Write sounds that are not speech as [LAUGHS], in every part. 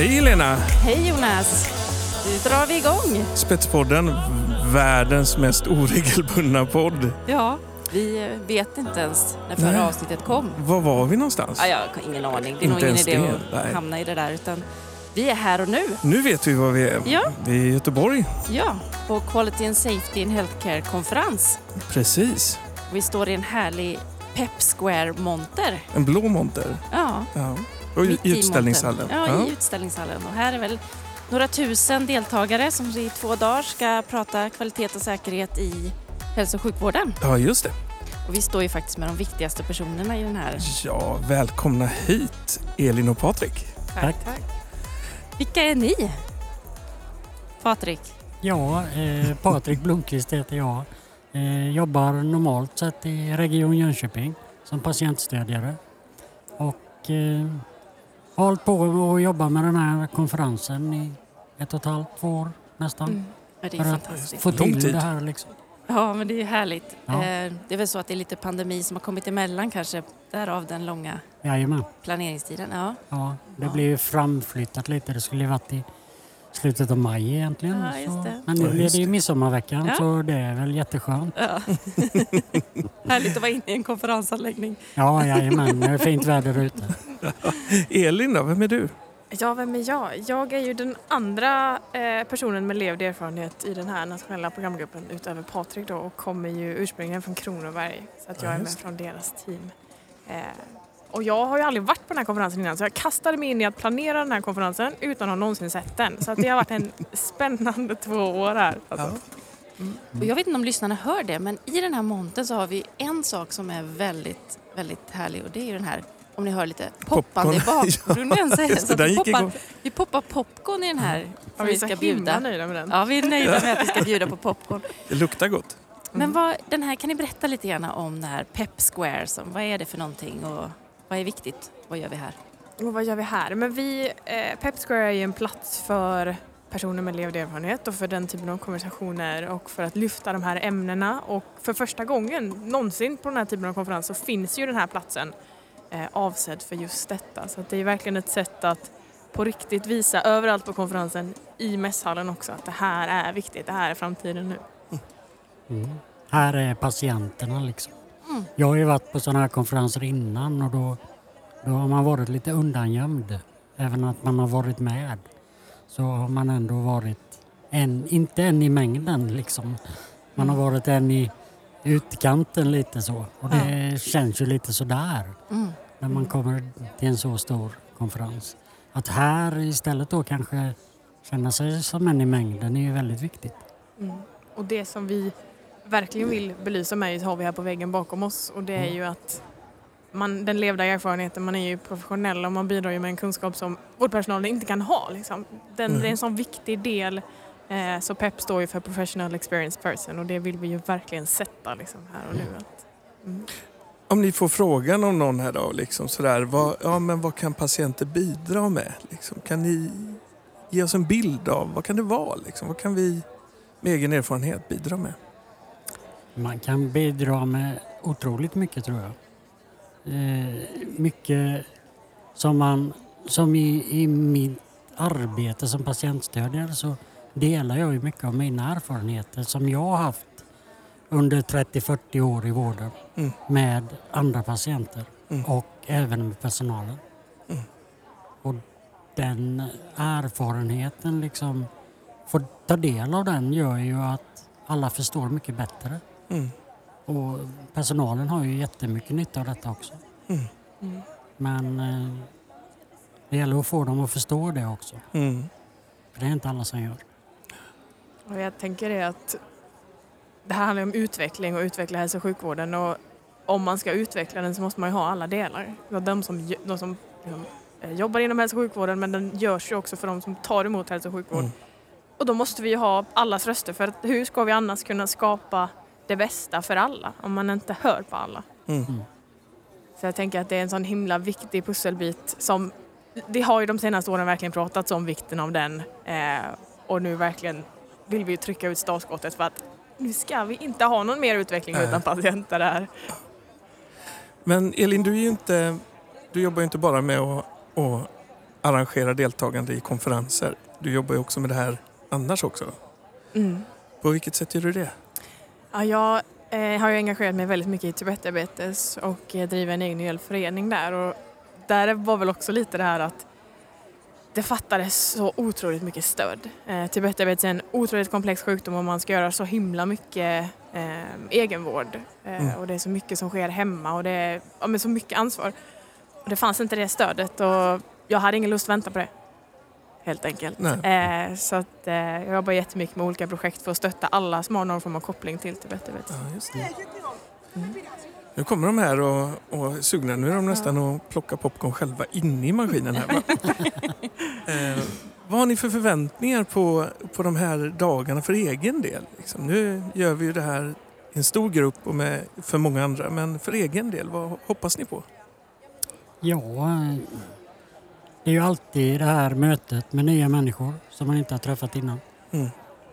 Hej Helena! Hej Jonas! Nu drar vi igång. Spetspodden, världens mest oregelbundna podd. Ja, vi vet inte ens när förra Nej. avsnittet kom. Var var vi någonstans? Ja, jag har ingen aning. Det är Inte nog ingen idé det, att nej. hamna i det där. Utan vi är här och nu. Nu vet vi var vi är. Ja. Vi är i Göteborg. Ja, på Quality and Safety in Healthcare-konferens. Precis. Vi står i en härlig Pep Square-monter. En blå monter. Ja, Ja. Och i utställningshallen. montern. Ja, i utställningshallen. Och här är väl några tusen deltagare som i två dagar ska prata kvalitet och säkerhet i hälso och sjukvården. ja, just det. Och vi står ju faktiskt med de viktigaste personerna i den här. Ja, välkomna hit Elin och Patrik. Tack. Vilka är ni? Patrik? Ja, eh, Patrik Blomqvist heter jag. Eh, jobbar normalt sett i Region Jönköping som patientstödjare. Och eh, hållit på att jobba med den här konferensen i ett och ett halvt, två år nästan. Mm. Ja, det är För att fantastiskt. få Lång till det här liksom. Ja, men det är härligt. Ja. Eh, Det är väl så att det är lite pandemi som har kommit emellan kanske. Därav den långa Jajamän. planeringstiden. Ja, Ja, det Ja. ju framflyttat lite. Det skulle ju varit i slutet av maj egentligen. Ja, just så. det. Men nu blir just det ju midsommarveckan Ja. så det är väl jätteskönt. ja. [LAUGHS] härligt att vara inne i en konferensanläggning. Ja, jajamän. Det är fint väder ute. [LAUGHS] [LAUGHS] Elin då, vem är du? Ja, vem är jag? Jag är ju den andra eh, personen med levd erfarenhet i den här nationella programgruppen utöver Patrik då och kommer ju ursprungligen från Kronoberg så att jag Ja, är med från deras team. Eh, och jag har ju aldrig varit på den här konferensen innan så jag kastade mig in i att planera den här konferensen utan att ha någonsin sett den. Så att det har varit en [LAUGHS] spännande två år här. Alltså. Och jag vet inte om lyssnarna hör det, men i den här montern så har vi en sak som är väldigt, väldigt härlig och det är ju den här, om ni hör lite poppande i [LAUGHS] bakgrunden. så är det Just så den vi, poppar, vi poppar popcorn i den här som Ja, vi vi är så ska himla bjuda. nöjda med den. Ja, vi är nöjda med att vi ska bjuda på [LAUGHS] popcorn. Det luktar gott. Men vad, den här, kan ni berätta lite grann om det här Pep Square? Som, vad är det för någonting och vad är viktigt? Vad gör vi här? Och vad gör vi här? Men vi, eh, Pep Square är ju en plats för personer med levd erfarenhet och för den typen av konversationer och för att lyfta de här ämnena. Och för första gången någonsin på den här typen av konferens så finns ju den här platsen eh, avsedd för just detta. Så det är verkligen ett sätt att på riktigt visa överallt på konferensen, i mässhallen också, att det här är viktigt, det här är framtiden nu. Mm. Här är patienterna liksom. Mm. Jag har ju varit på sådana här konferenser innan och då, då har man varit lite undangömd. Även att man har varit med så har man ändå varit en, inte en i mängden liksom. Man har varit en i utkanten lite så. Och det känns ju lite sådär Mm. när man kommer till en så stor konferens. Att här istället då kanske känna sig som en i mängden är ju väldigt viktigt. Mm. Och det som vi verkligen vill belysa med har vi här på väggen bakom oss och det är ju att man, den levda erfarenheten, man är ju professionell och man bidrar ju med en kunskap som vårdpersonalen inte kan ha. Liksom. Den, Mm. Det är en sån viktig del. Eh, så PEP står ju för Professional Experience Person och det vill vi ju verkligen sätta liksom, här och nu. Att, mm. Om ni får frågan om någon här då, liksom sådär, vad, ja, men vad kan patienter bidra med? Liksom, kan ni ge oss en bild av vad kan det vara? Liksom? Vad kan vi med egen erfarenhet bidra med? Man kan bidra med otroligt mycket tror jag. Eh, mycket som man, som i, i mitt arbete som patientstödjare så delar jag ju mycket av mina erfarenheter som jag har haft under 30-40 år i vården Mm. med andra patienter Mm. och även med personalen. Mm. Och den erfarenheten liksom, få ta del av den gör ju att alla förstår mycket bättre. Mm. Och personalen har ju jättemycket nytta av detta också. Mm. Men eh, det gäller att få dem att förstå det också. Mm. För det är inte alla som gör. Och jag tänker det att det här handlar om utveckling och utveckla hälso och sjukvården och om man ska utveckla den så måste man ju ha alla delar. De som, de som liksom, eh, jobbar inom hälso och sjukvården men den görs ju också för de som tar emot hälso och sjukvård. Mm. Och då måste vi ju ha allas röster för att hur ska vi annars kunna skapa det bästa för alla om man inte hör på alla? Mm. Så jag tänker att det är en sån himla viktig pusselbit som det har ju de senaste åren verkligen pratats om vikten av den eh, och nu verkligen vill vi ju trycka ut startskottet för att nu ska vi inte ha någon mer utveckling Nej. utan patienter här. Men Elin, du, inte, du jobbar ju inte bara med att, att arrangera deltagande i konferenser. Du jobbar ju också med det här annars också. Mm. På vilket sätt gör du det? Ja, jag eh, har ju engagerat mig väldigt mycket i Tibetdiabetes och eh, driver en egen ideell förening där. Och där var väl också lite det här att det fattades så otroligt mycket stöd. Eh, Tibetdiabetes är en otroligt komplex sjukdom och man ska göra så himla mycket eh, egenvård. Eh, Mm. Och det är så mycket som sker hemma och det är ja, men så mycket ansvar. Och det fanns inte det stödet och jag hade ingen lust att vänta på det. Helt enkelt. Eh, så att, eh, jag jobbar jättemycket med olika projekt för att stötta alla som har någon form av koppling till Tibetdiabetes. Ja, just det. Nu kommer de här och, och är sugna. Nu är de nästan och plockar popcorn själva inne i maskinen här. Va? [LAUGHS] eh, vad har ni för förväntningar på, på de här dagarna för egen del? Liksom, nu gör vi ju det här i en stor grupp och med för många andra. Men för egen del, vad hoppas ni på? Ja, eh, det är ju alltid det här mötet med nya människor som man inte har träffat innan. Mm.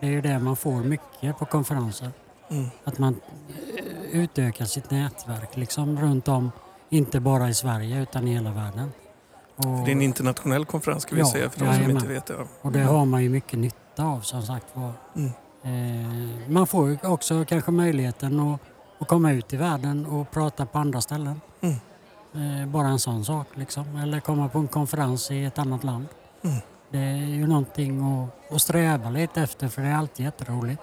Det är ju det man får mycket på konferenser. Mm. Att man utökar sitt nätverk liksom runt om, inte bara i Sverige utan i hela världen. Och, Det är en internationell konferens ska vi Ja, säga för de som inte vet det. och det har man ju mycket nytta av som sagt var. Mm. Eh, man får ju också kanske möjligheten att, att komma ut i världen och prata på andra ställen. Mm. Eh, bara en sån sak liksom. Eller komma på en konferens i ett annat land. Mm. Det är ju någonting att, att sträva lite efter för det är alltid jätteroligt.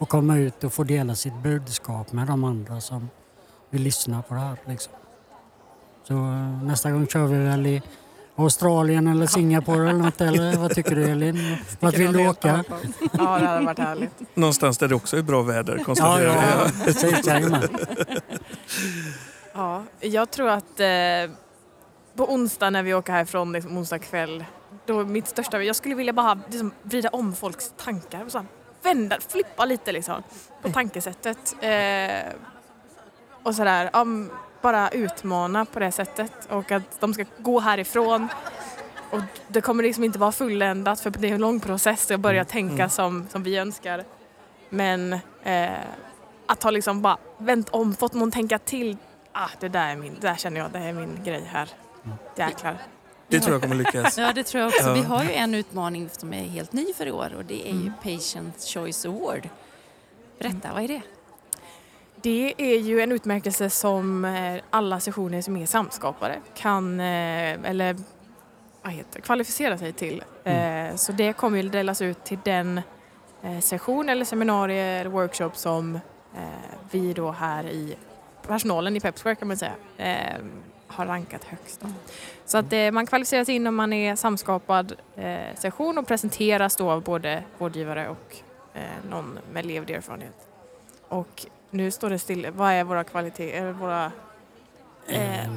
Att komma ut och få dela sitt budskap med de andra som vill lyssna på det här. Liksom. Så eh, nästa gång kör vi väl i Australien eller Singapore eller något eller vad tycker du Elin? [LAUGHS] Vart vill du åka? Ja, det hade varit härligt. Någonstans där det också är bra väder Ja, konstaterar ja, jag. ja. precis. jajamän. Ja, jag tror att eh, på onsdag när vi åker härifrån, liksom, onsdag kväll, då mitt största, jag skulle vilja bara liksom, vrida om folks tankar och så här, vända, flippa lite liksom på tankesättet. Eh, och sådär, um, bara utmana på det sättet och att de ska gå härifrån och det kommer liksom inte vara fulländat för det är en lång process att börja tänka Mm. som, som vi önskar. Men eh, att ha liksom bara vänt om, fått någon tänka till ah, det där är min, det där känner jag, det är min grej här. Jäklar. Det tror jag kommer lyckas. Ja, det tror jag också. Ja. Vi har ju en utmaning som är helt ny för i år och det är ju Mm. Patient Choice Award. Berätta, vad är det? Det är ju en utmärkelse som eh, alla sessioner som är samskapare kan eh, eller vad heter, kvalificera sig till. Eh, Så det kommer ju delas ut till den session eller seminarier eller workshop som vi då här i personalen i Pepsquare kan man säga har rankat högst. Då. Så att eh, man kvalificerar sig in om man är samskapad eh, session och presenteras då av både vårdgivare och eh, någon med levd erfarenhet. Och nu står det still. Vad är våra kvaliteter? Våra eh, Eh,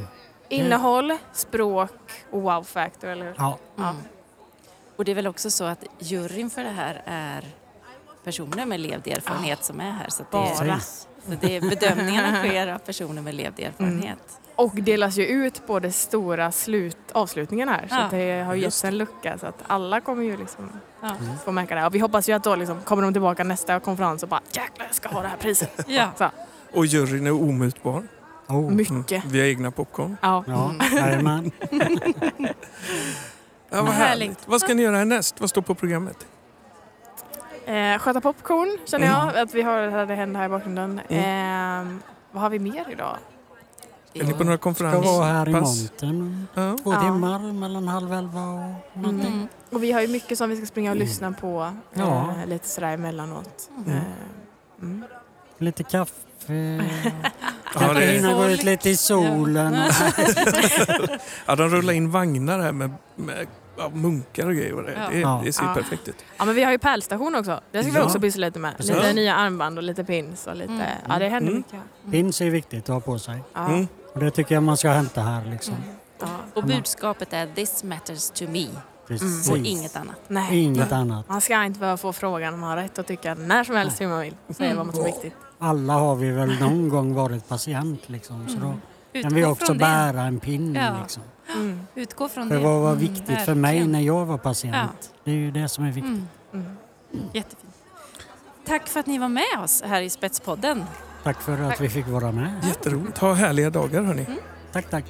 innehåll, språk och wow-factor, eller hur? Ja, Ja. Mm. Och det är väl också så att juryn för det här är personer med levd erfarenhet som är här. Så, det, är, så det är, [LAUGHS] bedömningarna sker av personer med levd erfarenhet. Och delas ju ut på det stora slut, avslutningen här. Så Ja, att det har just getts en lucka så att alla kommer ju liksom Ja. få märka det. Och vi hoppas ju att då liksom kommer de tillbaka nästa konferens och bara jäklar jag ska ha det här priset. Ja. [LAUGHS] Så, Och juryn är omutbar. Oh. mycket. Vi har egna popcorn. Ja. Ja, jajamän. [LAUGHS] Ja, vad Härligt. härligt. Vad ska ni göra härnäst? Vad står på programmet? Eh, sköta popcorn känner Mm. jag att vi har det här, det händer här i bakgrunden. Eh, vad har vi mer idag? Är ni på några Ska vara konferenser? här i Pass? montern Ja. två Ja. timmar mellan halv elva och någonting. Mm. Och vi har ju mycket som vi ska springa och Mm. lyssna på Ja. eh, lite sådär emellanåt. Mm. Eh, mm. Lite kaffe. [LAUGHS] Ja, Kanske är, hinna gå ut lite i solen. [LAUGHS] ja, de rullar in vagnar här med, med ja, munkar och grejer. och Det, Ja. det, Ja. det ser ju Ja. perfekt ut. Ja men vi har ju pärlstation också. Det ska vi Ja. också pyssla lite med. Lite Ja. nya armband och lite pins och lite... Mm. Ja det händer Mm. mycket. här. Pins är viktigt att ha på sig. Ja. Mm. Och det tycker jag man ska hämta här liksom. Ja. Och budskapet är this matters to me Precis. och inget annat. Nej. Inget annat. Man ska inte behöva få frågan om man har rätt att tycka när som helst hur man vill. Säga Mm. vad man som är viktigt. Alla har vi väl någon gång varit patient liksom. Så då kan vi Utgå också från det. bära en pin Ja. liksom. Mm. Utgå från För det. vad var Mm, viktigt för mig när jag var patient. Det är ju det som är viktigt. Mm. Mm. Jättefint. Tack för att ni var med oss här i Spetspodden. Tack för att Tack. vi fick vara med. Jätteroligt. Ha härliga dagar hörni. Tack, tack.